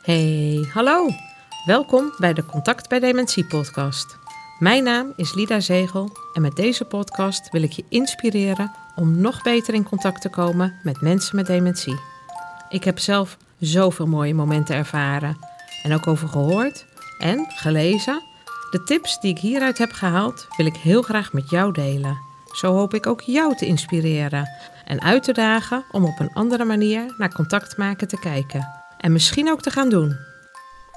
Hey, hallo. Welkom bij de Contact bij Dementie podcast. Mijn naam is Lida Zegel en met deze podcast wil ik je inspireren om nog beter in contact te komen met mensen met dementie. Ik heb zelf zoveel mooie momenten ervaren en ook over gehoord en gelezen. De tips die ik hieruit heb gehaald wil ik heel graag met jou delen. Zo hoop ik ook jou te inspireren en uit te dagen om op een andere manier naar contact maken te kijken. En misschien ook te gaan doen.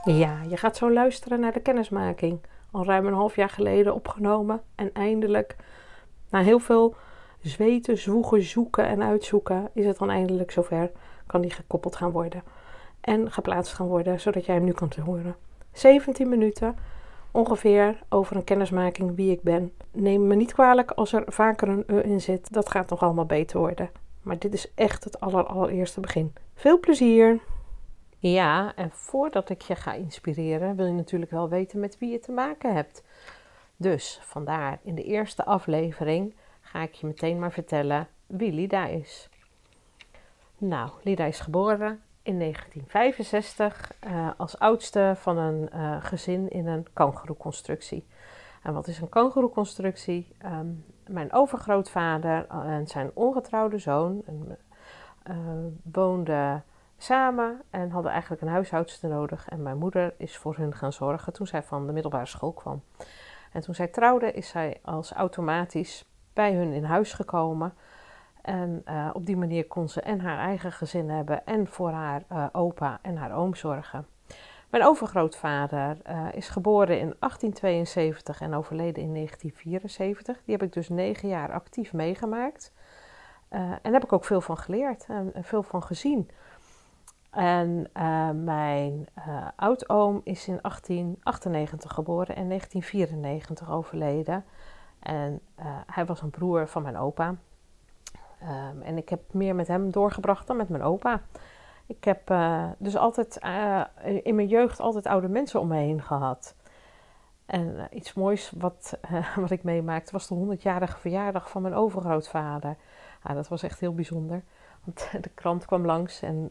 Ja, je gaat zo luisteren naar de kennismaking. Al ruim een half jaar geleden opgenomen. En eindelijk, na heel veel zweten, zwoegen, zoeken en uitzoeken, is het dan eindelijk zover. Kan die gekoppeld gaan worden. En geplaatst gaan worden, zodat jij hem nu kan horen. 17 minuten ongeveer over een kennismaking wie ik ben. Neem me niet kwalijk als er vaker een e in zit. Dat gaat nog allemaal beter worden. Maar dit is echt het allereerste begin. Veel plezier! Ja, en voordat ik je ga inspireren, wil je natuurlijk wel weten met wie je te maken hebt. Dus vandaar in de eerste aflevering ga ik je meteen maar vertellen wie Lida is. Nou, Lida is geboren in 1965 uh, eh, als oudste van een uh, gezin in een kangeroeconstructie. En wat is een kangeroeconstructie? Um, mijn overgrootvader en zijn ongetrouwde zoon uh, woonden samen en hadden eigenlijk een huishoudster nodig. En mijn moeder is voor hun gaan zorgen toen zij van de middelbare school kwam. En toen zij trouwde, is zij als automatisch bij hun in huis gekomen. En uh, op die manier kon ze en haar eigen gezin hebben en voor haar uh, opa en haar oom zorgen. Mijn overgrootvader uh, is geboren in 1872 en overleden in 1974. Die heb ik dus negen jaar actief meegemaakt. en daar heb ik ook veel van geleerd en veel van gezien. En uh, mijn uh, oudoom is in 1898 geboren en 1994 overleden. En uh, hij was een broer van mijn opa. Um, en ik heb meer met hem doorgebracht dan met mijn opa. Ik heb dus altijd in mijn jeugd altijd oude mensen om me heen gehad. En iets moois wat, wat ik meemaakte was de 100-jarige verjaardag van mijn overgrootvader. dat was echt heel bijzonder. Want de krant kwam langs en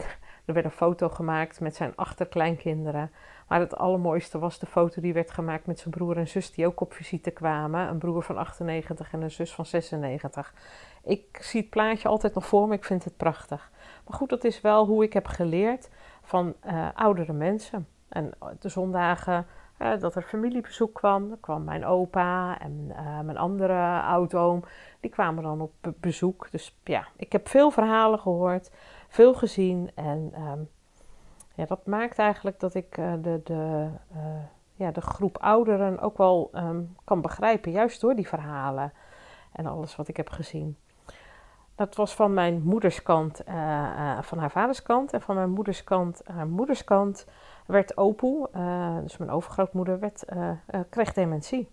er werd een foto gemaakt met zijn achterkleinkinderen. Maar het allermooiste was de foto die werd gemaakt met zijn broer en zus die ook op visite kwamen. Een broer van 98 en een zus van 96. Ik zie het plaatje altijd nog voor me, ik vind het prachtig. Maar goed, dat is wel hoe ik heb geleerd van uh, oudere mensen. En de zondagen dat er familiebezoek kwam, dan kwam mijn opa en uh, mijn andere oudoom. Die kwamen dan op bezoek. Dus ja, ik heb veel verhalen gehoord veel gezien. En um, ja, dat maakt eigenlijk dat ik uh, de, de, uh, ja, de groep ouderen ook wel um, kan begrijpen, juist door die verhalen en alles wat ik heb gezien. Dat was van mijn moederskant, uh, van haar vaderskant. En van mijn moederskant, haar moederskant, werd Opoe, dus mijn overgrootmoeder, werd, kreeg dementie.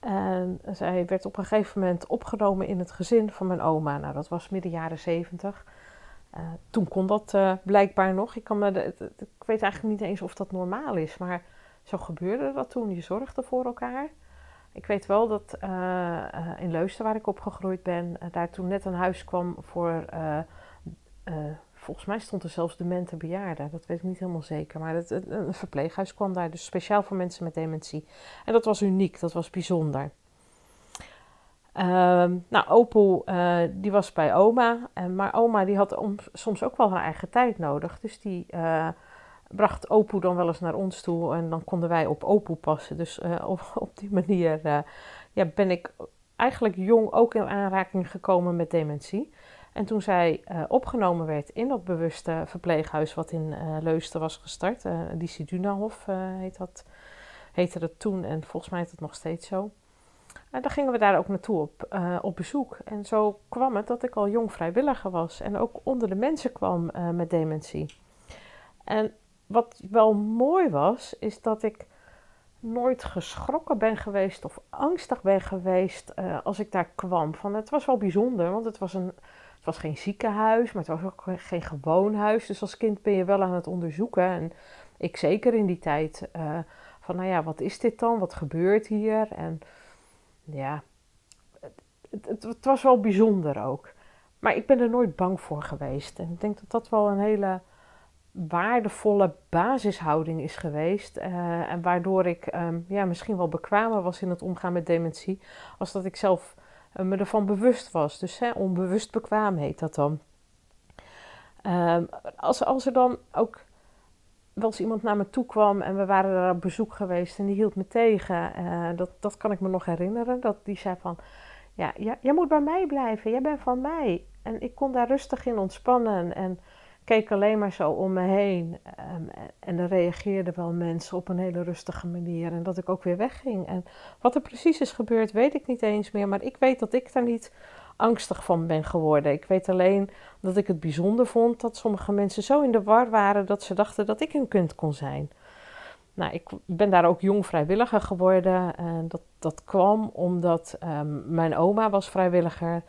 En zij werd op een gegeven moment opgenomen in het gezin van mijn oma. Nou, dat was midden jaren zeventig. Toen kon dat blijkbaar nog. Ik, kan me ik weet eigenlijk niet eens of dat normaal is, maar zo gebeurde dat toen. Je zorgde voor elkaar. Ik weet wel dat uh, in Leusden, waar ik opgegroeid ben, daar toen net een huis kwam voor. volgens mij stond er zelfs demente bejaarden. Dat weet ik niet helemaal zeker. Maar het, een verpleeghuis kwam daar, dus speciaal voor mensen met dementie. En dat was uniek, dat was bijzonder. Uh, nou, Opel die was bij oma, maar oma die had om, soms ook wel haar eigen tijd nodig. Dus die bracht Opel dan wel eens naar ons toe en dan konden wij op Opel passen. Dus uh, op, op, die manier ja, ben ik eigenlijk jong ook in aanraking gekomen met dementie. En toen zij opgenomen werd in dat bewuste verpleeghuis wat in Leusden was gestart, uh, Licie Dunahof heet dat, heette dat toen en volgens mij is het nog steeds zo. En dan gingen we daar ook naartoe op, op bezoek. En zo kwam het dat ik al jong vrijwilliger was en ook onder de mensen kwam met dementie. En wat wel mooi was, is dat ik nooit geschrokken ben geweest of angstig ben geweest uh, als ik daar kwam. Van, het was wel bijzonder, want het was, een, het was geen ziekenhuis, maar het was ook geen gewoon huis. Dus als kind ben je wel aan het onderzoeken. En ik zeker in die tijd. van, nou ja, wat is dit dan? Wat gebeurt hier? En ja, het, het, was wel bijzonder ook. Maar ik ben er nooit bang voor geweest. En ik denk dat dat wel een hele waardevolle basishouding is geweest. en waardoor ik ehm, ja, misschien wel bekwamer was in het omgaan met dementie, als dat ik zelf me ervan bewust was. Dus hè, onbewust bekwaam heet dat dan. Ehm, als, als er dan ook wel eens iemand naar me toe kwam en we waren er op bezoek geweest en die hield me tegen. Uh, dat, dat kan ik me nog herinneren. Dat die zei van, ja, ja, jij moet bij mij blijven, jij bent van mij. En ik kon daar rustig in ontspannen en keek alleen maar zo om me heen. Um, en er reageerden wel mensen op een hele rustige manier en dat ik ook weer wegging. En wat er precies is gebeurd, weet ik niet eens meer. Maar ik weet dat ik daar niet angstig van ben geworden. Ik weet alleen dat ik het bijzonder vond dat sommige mensen zo in de war waren dat ze dachten dat ik een kind kon zijn. Nou, ik ben daar ook jong vrijwilliger geworden. En dat, dat kwam omdat um, mijn oma was vrijwilliger.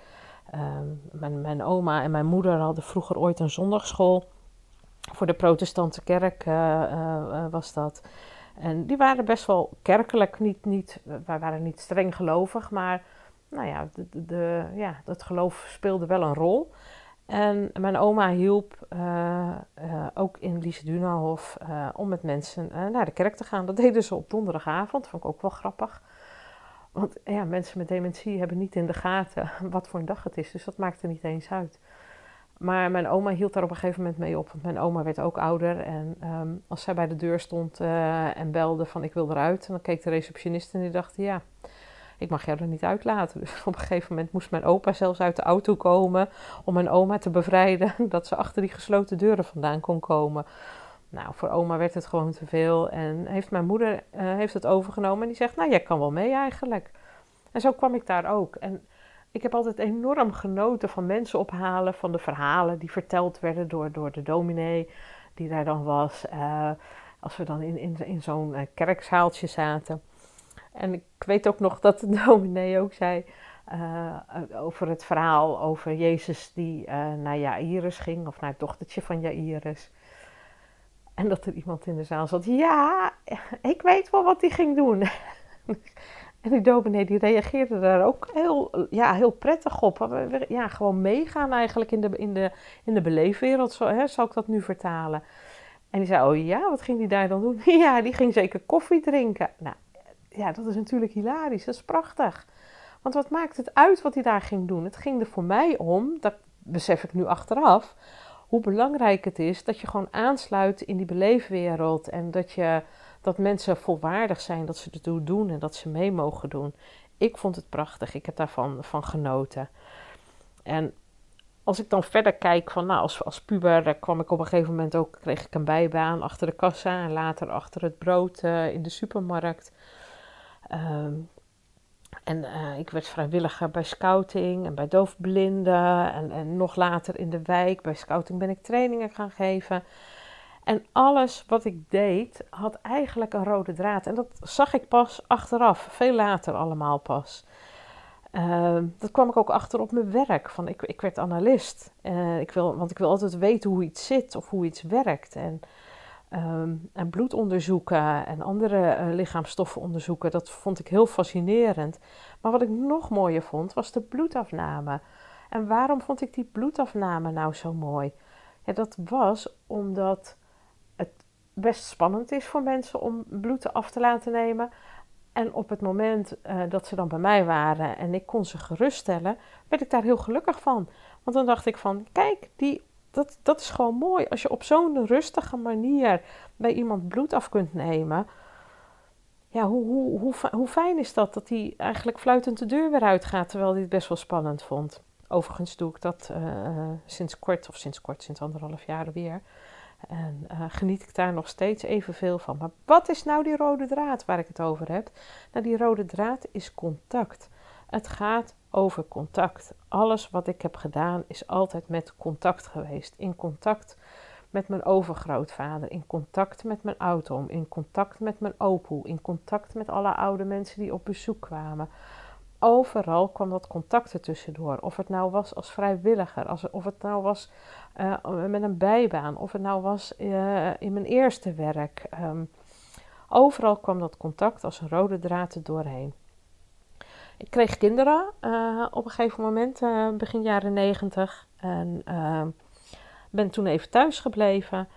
Um, mijn, mijn oma en mijn moeder hadden vroeger ooit een zondagschool. Voor de protestante kerk uh, uh, was dat. En die waren best wel kerkelijk, niet, niet, wij waren niet streng gelovig, maar nou ja, de, ja, dat geloof speelde wel een rol. En mijn oma hielp ook in Lisedunenhof uh, om met mensen naar de kerk te gaan. Dat deden ze op donderdagavond, vond ik ook wel grappig. Want ja, mensen met dementie hebben niet in de gaten wat voor een dag het is. Dus dat maakt er niet eens uit. Maar mijn oma hield daar op een gegeven moment mee op. Want mijn oma werd ook ouder. En um, als zij bij de deur stond en belde van ik wil eruit. En dan keek de receptionist en die dacht ja ik mag jou er niet uitlaten. Dus op een gegeven moment moest mijn opa zelfs uit de auto komen om mijn oma te bevrijden, dat ze achter die gesloten deuren vandaan kon komen. Nou, voor oma werd het gewoon te veel en heeft mijn moeder uh, heeft het overgenomen en die zegt, nou, jij kan wel mee eigenlijk. En zo kwam ik daar ook. En ik heb altijd enorm genoten van mensen ophalen, van de verhalen die verteld werden door, door de dominee die daar dan was. Uh, als we dan in, in, in zo'n uh, kerkzaaltje zaten. En ik weet ook nog dat de dominee ook zei over het verhaal over Jezus die naar Jairus ging, of naar het dochtertje van Jairus. En dat er iemand in de zaal zat, ja, ik weet wel wat hij ging doen. en die dominee die reageerde daar ook heel, ja, heel prettig op. Ja, gewoon meegaan eigenlijk in de, in de, in de beleefwereld, zo, hè, zou ik dat nu vertalen. En die zei, oh ja, wat ging die daar dan doen? ja, die ging zeker koffie drinken. Nou, ja, dat is natuurlijk hilarisch. Dat is prachtig. Want wat maakt het uit wat hij daar ging doen? Het ging er voor mij om, dat besef ik nu achteraf, hoe belangrijk het is dat je gewoon aansluit in die beleefwereld. En dat, je, dat mensen volwaardig zijn, dat ze ertoe doen en dat ze mee mogen doen. Ik vond het prachtig. Ik heb daarvan van genoten. En als ik dan verder kijk van, nou, als, als puber kwam ik op een gegeven moment ook, kreeg ik een bijbaan achter de kassa en later achter het brood uh, in de supermarkt. Um, en uh, ik werd vrijwilliger bij scouting en bij doofblinden. En, en nog later in de wijk. Bij scouting ben ik trainingen gaan geven. En alles wat ik deed had eigenlijk een rode draad. En dat zag ik pas achteraf, veel later allemaal pas. Uh, dat kwam ik ook achter op mijn werk. Van ik, ik werd analist. Uh, ik wil, want ik wil altijd weten hoe iets zit of hoe iets werkt. En Um, en bloedonderzoeken en andere uh, lichaamsstoffen onderzoeken, dat vond ik heel fascinerend. Maar wat ik nog mooier vond, was de bloedafname. En waarom vond ik die bloedafname nou zo mooi? Ja, dat was omdat het best spannend is voor mensen om bloed af te laten nemen. En op het moment uh, dat ze dan bij mij waren en ik kon ze geruststellen, werd ik daar heel gelukkig van. Want dan dacht ik van, kijk, die dat, dat is gewoon mooi. Als je op zo'n rustige manier bij iemand bloed af kunt nemen. Ja, hoe, hoe, hoe, hoe fijn is dat? Dat hij eigenlijk fluitend de deur weer uitgaat, terwijl hij het best wel spannend vond. Overigens doe ik dat uh, sinds kort, of sinds kort, sinds anderhalf jaar weer. En uh, geniet ik daar nog steeds evenveel van. Maar wat is nou die rode draad waar ik het over heb? Nou, die rode draad is contact. Het gaat over contact. Alles wat ik heb gedaan is altijd met contact geweest. In contact met mijn overgrootvader, in contact met mijn auto, in contact met mijn opoe, in contact met alle oude mensen die op bezoek kwamen. Overal kwam dat contact er tussendoor. Of het nou was als vrijwilliger, als, of het nou was uh, met een bijbaan, of het nou was uh, in mijn eerste werk. Um, overal kwam dat contact als een rode draad er doorheen. Ik kreeg kinderen uh, op een gegeven moment, uh, begin jaren negentig. En uh, ben toen even thuis gebleven.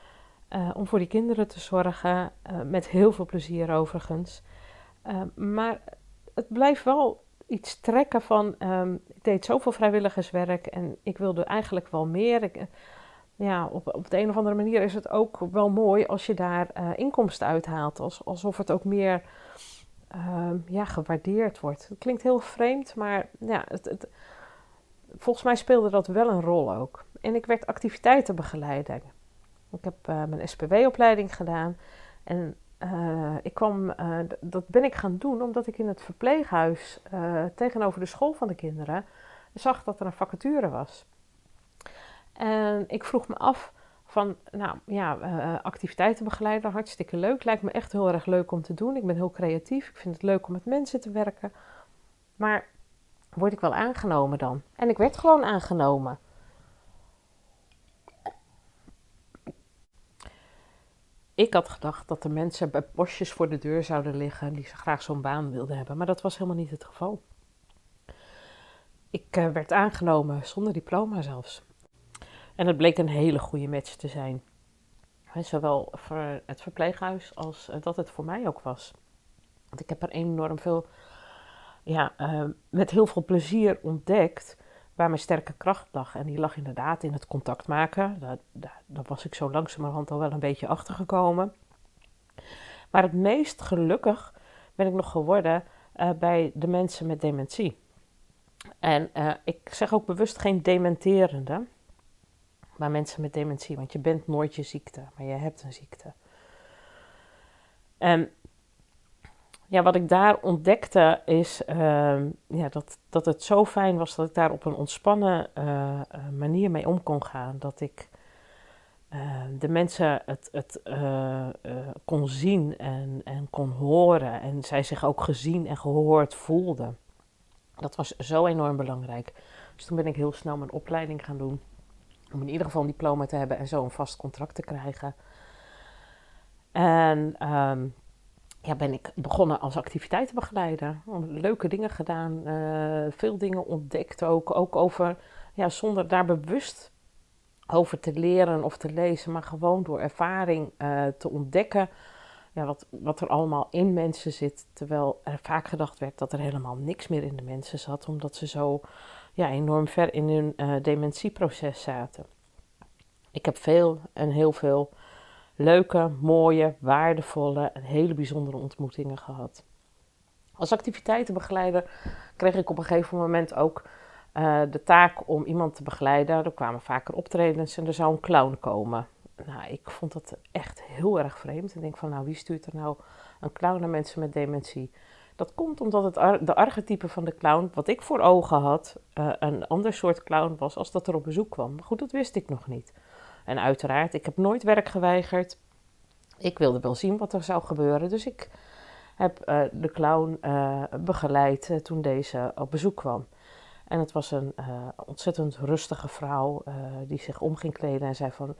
om voor die kinderen te zorgen, met heel veel plezier overigens. maar het blijft wel iets trekken van, um, ik deed zoveel vrijwilligerswerk en ik wilde eigenlijk wel meer. Ja, op, op de een of andere manier is het ook wel mooi als je daar inkomsten uithaalt. Als, alsof het ook meer uh, ja, gewaardeerd wordt. Het klinkt heel vreemd, maar ja, het, het, volgens mij speelde dat wel een rol ook. En ik werd activiteitenbegeleider. Ik heb uh, mijn SPW-opleiding gedaan. En uh, ik kwam, uh, dat ben ik gaan doen omdat ik in het verpleeghuis tegenover de school van de kinderen zag dat er een vacature was. En ik vroeg me af van, nou ja, uh, activiteitenbegeleider, hartstikke leuk. Lijkt me echt heel erg leuk om te doen. Ik ben heel creatief. Ik vind het leuk om met mensen te werken. Maar word ik wel aangenomen dan? En ik werd gewoon aangenomen. Ik had gedacht dat de mensen bij bosjes voor de deur zouden liggen die ze graag zo'n baan wilden hebben, maar dat was helemaal niet het geval. Ik uh, werd aangenomen zonder diploma zelfs. En het bleek een hele goede match te zijn. Zowel voor het verpleeghuis als eh, dat het voor mij ook was. Want ik heb er enorm veel, ja, uh, met heel veel plezier ontdekt waar mijn sterke kracht lag. En die lag inderdaad in het contact maken. Daar, was ik zo langzamerhand al wel een beetje achter gekomen. Maar het meest gelukkig ben ik nog geworden uh, bij de mensen met dementie. En ik zeg ook bewust geen dementerende maar mensen met dementie. Want je bent nooit je ziekte, maar je hebt een ziekte. En ja, wat ik daar ontdekte is uh, ja, dat, dat het zo fijn was dat ik daar op een ontspannen uh, manier mee om kon gaan. Dat ik uh, de mensen het, het kon zien en, en kon horen. En zij zich ook gezien en gehoord voelden. Dat was zo enorm belangrijk. Dus toen ben ik heel snel mijn opleiding gaan doen om in ieder geval een diploma te hebben en zo een vast contract te krijgen. En um, ja, ben ik begonnen als activiteitenbegeleider. Leuke dingen gedaan, uh, veel dingen ontdekt ook. Ook over, ja, zonder daar bewust over te leren of te lezen, maar gewoon door ervaring uh, te ontdekken ja, wat, wat er allemaal in mensen zit. Terwijl er vaak gedacht werd dat er helemaal niks meer in de mensen zat, omdat ze zo ja, enorm ver in hun uh, dementieproces zaten. Ik heb veel en heel veel leuke, mooie, waardevolle en hele bijzondere ontmoetingen gehad. Als activiteitenbegeleider kreeg ik op een gegeven moment ook uh, de taak om iemand te begeleiden. Er kwamen vaker optredens en er zou een clown komen. Nou, ik vond dat echt heel erg vreemd. En denk van, nou, wie stuurt er nou een clown naar mensen met dementie? Dat komt omdat het de archetype van de clown, wat ik voor ogen had, uh, een ander soort clown was als dat er op bezoek kwam. Maar goed, dat wist ik nog niet. En uiteraard, ik heb nooit werk geweigerd. Ik wilde wel zien wat er zou gebeuren. Dus ik heb uh, de clown uh, begeleid toen deze op bezoek kwam. En het was een ontzettend rustige vrouw die zich om ging kleden en zei van...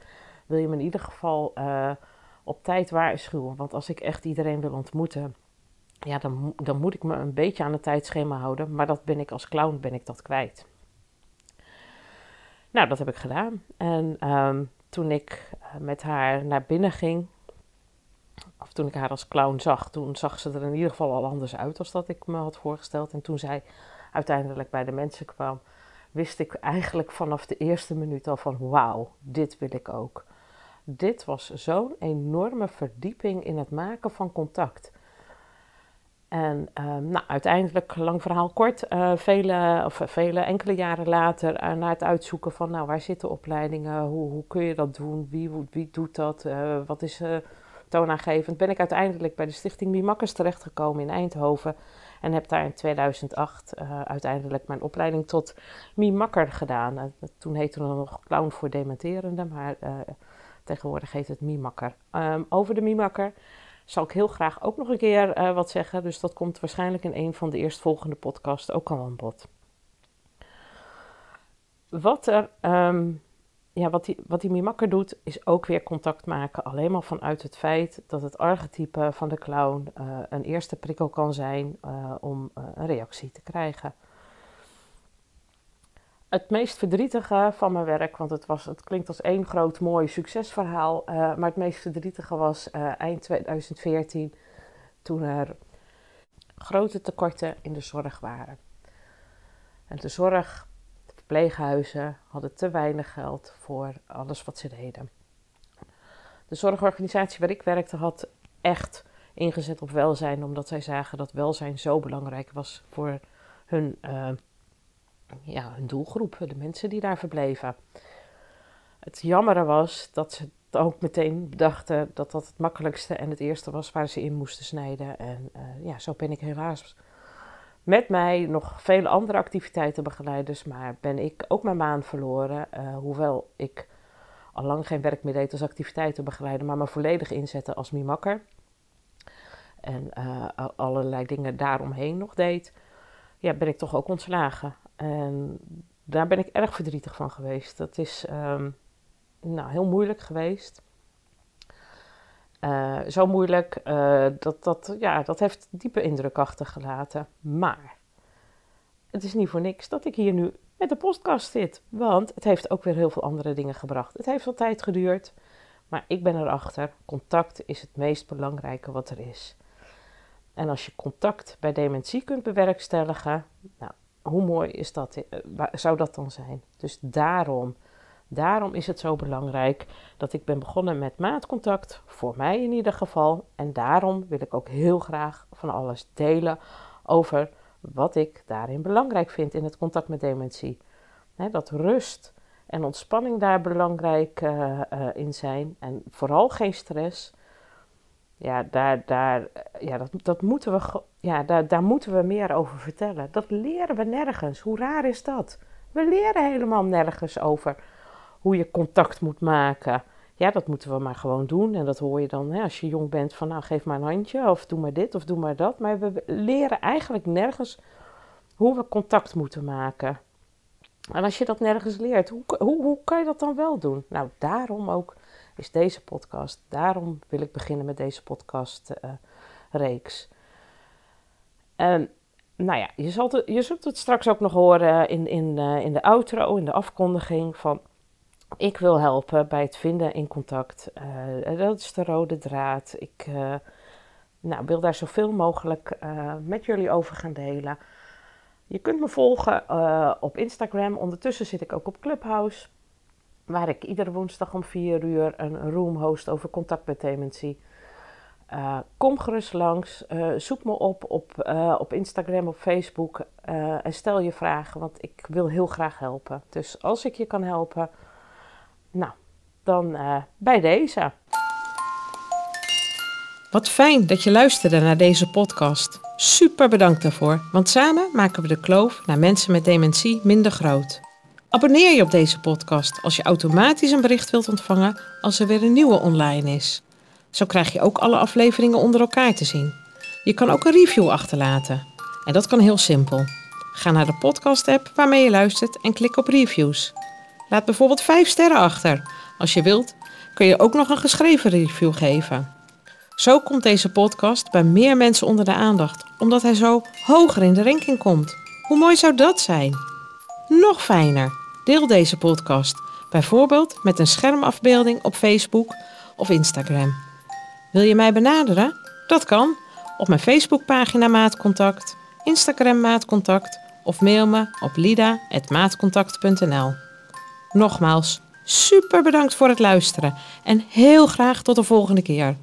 Wil je me in ieder geval op tijd waarschuwen? Want als ik echt iedereen wil ontmoeten ja, dan, dan moet ik me een beetje aan het tijdschema houden. Maar dat ben ik als clown ben ik dat kwijt. Nou, dat heb ik gedaan. En um, toen ik uh, met haar naar binnen ging, of toen ik haar als clown zag, toen zag ze er in ieder geval al anders uit als dat ik me had voorgesteld. En toen zij uiteindelijk bij de mensen kwam, wist ik eigenlijk vanaf de eerste minuut al van wauw, dit wil ik ook. Dit was zo'n enorme verdieping in het maken van contact. En um, nou, uiteindelijk, lang verhaal kort, uh, vele, of vele enkele jaren later, uh, naar het uitzoeken van nou, waar zitten opleidingen, hoe, hoe kun je dat doen, wie, wie doet dat, wat is toonaangevend, ben ik uiteindelijk bij de stichting Mimakkers terechtgekomen in Eindhoven. En heb daar in 2008 uiteindelijk mijn opleiding tot Mimakker gedaan. toen heette het nog Clown voor Dementerende, maar tegenwoordig heet het Mimakker. Um, over de Mimakker zal ik heel graag ook nog een keer uh, wat zeggen. Dus dat komt waarschijnlijk in een van de eerstvolgende podcasts ook al aan bod. Wat, er, um, ja, wat, die, wat die Mimakker doet, is ook weer contact maken. Alleen maar vanuit het feit dat het archetype van de clown uh, een eerste prikkel kan zijn uh, om een reactie te krijgen. Het meest verdrietige van mijn werk, want het, was, het klinkt als één groot mooi succesverhaal, uh, maar het meest verdrietige was uh, eind 2014, toen er grote tekorten in de zorg waren. En de zorg, de verpleeghuizen hadden te weinig geld voor alles wat ze deden. De zorgorganisatie waar ik werkte had echt ingezet op welzijn, omdat zij zagen dat welzijn zo belangrijk was voor hun, uh, ja, hun doelgroep, de mensen die daar verbleven. Het jammere was dat ze ook meteen dachten dat dat het makkelijkste en het eerste was waar ze in moesten snijden. En uh, ja, zo ben ik helaas met mij nog vele andere activiteiten begeleiders, maar ben ik ook mijn maan verloren. Uh, hoewel ik al lang geen werk meer deed als activiteitenbegeleider, maar me volledig inzette als mimakker. En uh, allerlei dingen daaromheen nog deed. Ja, ben ik toch ook ontslagen. En daar ben ik erg verdrietig van geweest. Dat is um, nou, heel moeilijk geweest. Uh, zo moeilijk, uh, dat, dat, ja, dat heeft diepe indruk achtergelaten. Maar het is niet voor niks dat ik hier nu met de podcast zit. Want het heeft ook weer heel veel andere dingen gebracht. Het heeft wel tijd geduurd, maar ik ben erachter. Contact is het meest belangrijke wat er is. En als je contact bij dementie kunt bewerkstelligen, nou, hoe mooi is dat, uh, zou dat dan zijn? Dus daarom Daarom is het zo belangrijk dat ik ben begonnen met maatcontact, voor mij in ieder geval. En daarom wil ik ook heel graag van alles delen over wat ik daarin belangrijk vind in het contact met dementie. dat rust en ontspanning daar belangrijk uh, uh, in zijn en vooral geen stress. Ja, daar, daar, ja, dat, dat moeten we, ja daar, daar moeten we meer over vertellen. Dat leren we nergens. Hoe raar is dat? We leren helemaal nergens over hoe je contact moet maken. Ja, dat moeten we maar gewoon doen. En dat hoor je dan hè, als je jong bent van nou geef maar een handje of doe maar dit of doe maar dat. Maar we leren eigenlijk nergens hoe we contact moeten maken. En als je dat nergens leert, hoe, hoe, hoe kan je dat dan wel doen? Nou, daarom ook is deze podcast. Daarom wil ik beginnen met deze podcast uh, reeks. En nou ja, je zult, het, je zult straks ook nog horen in, in, uh, in de outro, in de afkondiging van ik wil helpen bij het vinden in contact. Uh, dat is de rode draad. Ik uh, nou, wil daar zoveel mogelijk met jullie over gaan delen. Je kunt me volgen op Instagram. Ondertussen zit ik ook op Clubhouse. Waar ik iedere woensdag om 4 uur een room host over contact met dementie. Kom gerust langs. zoek me op op, op Instagram, op Facebook. en stel je vragen, want ik wil heel graag helpen. Dus als ik je kan helpen nou, dan bij deze. Wat fijn dat je luisterde naar deze podcast. Super bedankt daarvoor, want samen maken we de kloof naar mensen met dementie minder groot. Abonneer je op deze podcast als je automatisch een bericht wilt ontvangen als er weer een nieuwe online is. Zo krijg je ook alle afleveringen onder elkaar te zien. Je kan ook een review achterlaten. En dat kan heel simpel. Ga naar de podcast-app waarmee je luistert en klik op reviews. Laat bijvoorbeeld 5 sterren achter. Als je wilt, kun je ook nog een geschreven review geven. Zo komt deze podcast bij meer mensen onder de aandacht, omdat hij zo hoger in de ranking komt. Hoe mooi zou dat zijn? Nog fijner, deel deze podcast, bijvoorbeeld met een schermafbeelding op Facebook of Instagram. Wil je mij benaderen? Dat kan op mijn Facebookpagina Maatcontact, Instagram Maatcontact of mail me op lida.maatcontact.nl. Nogmaals, super bedankt voor het luisteren en heel graag tot de volgende keer.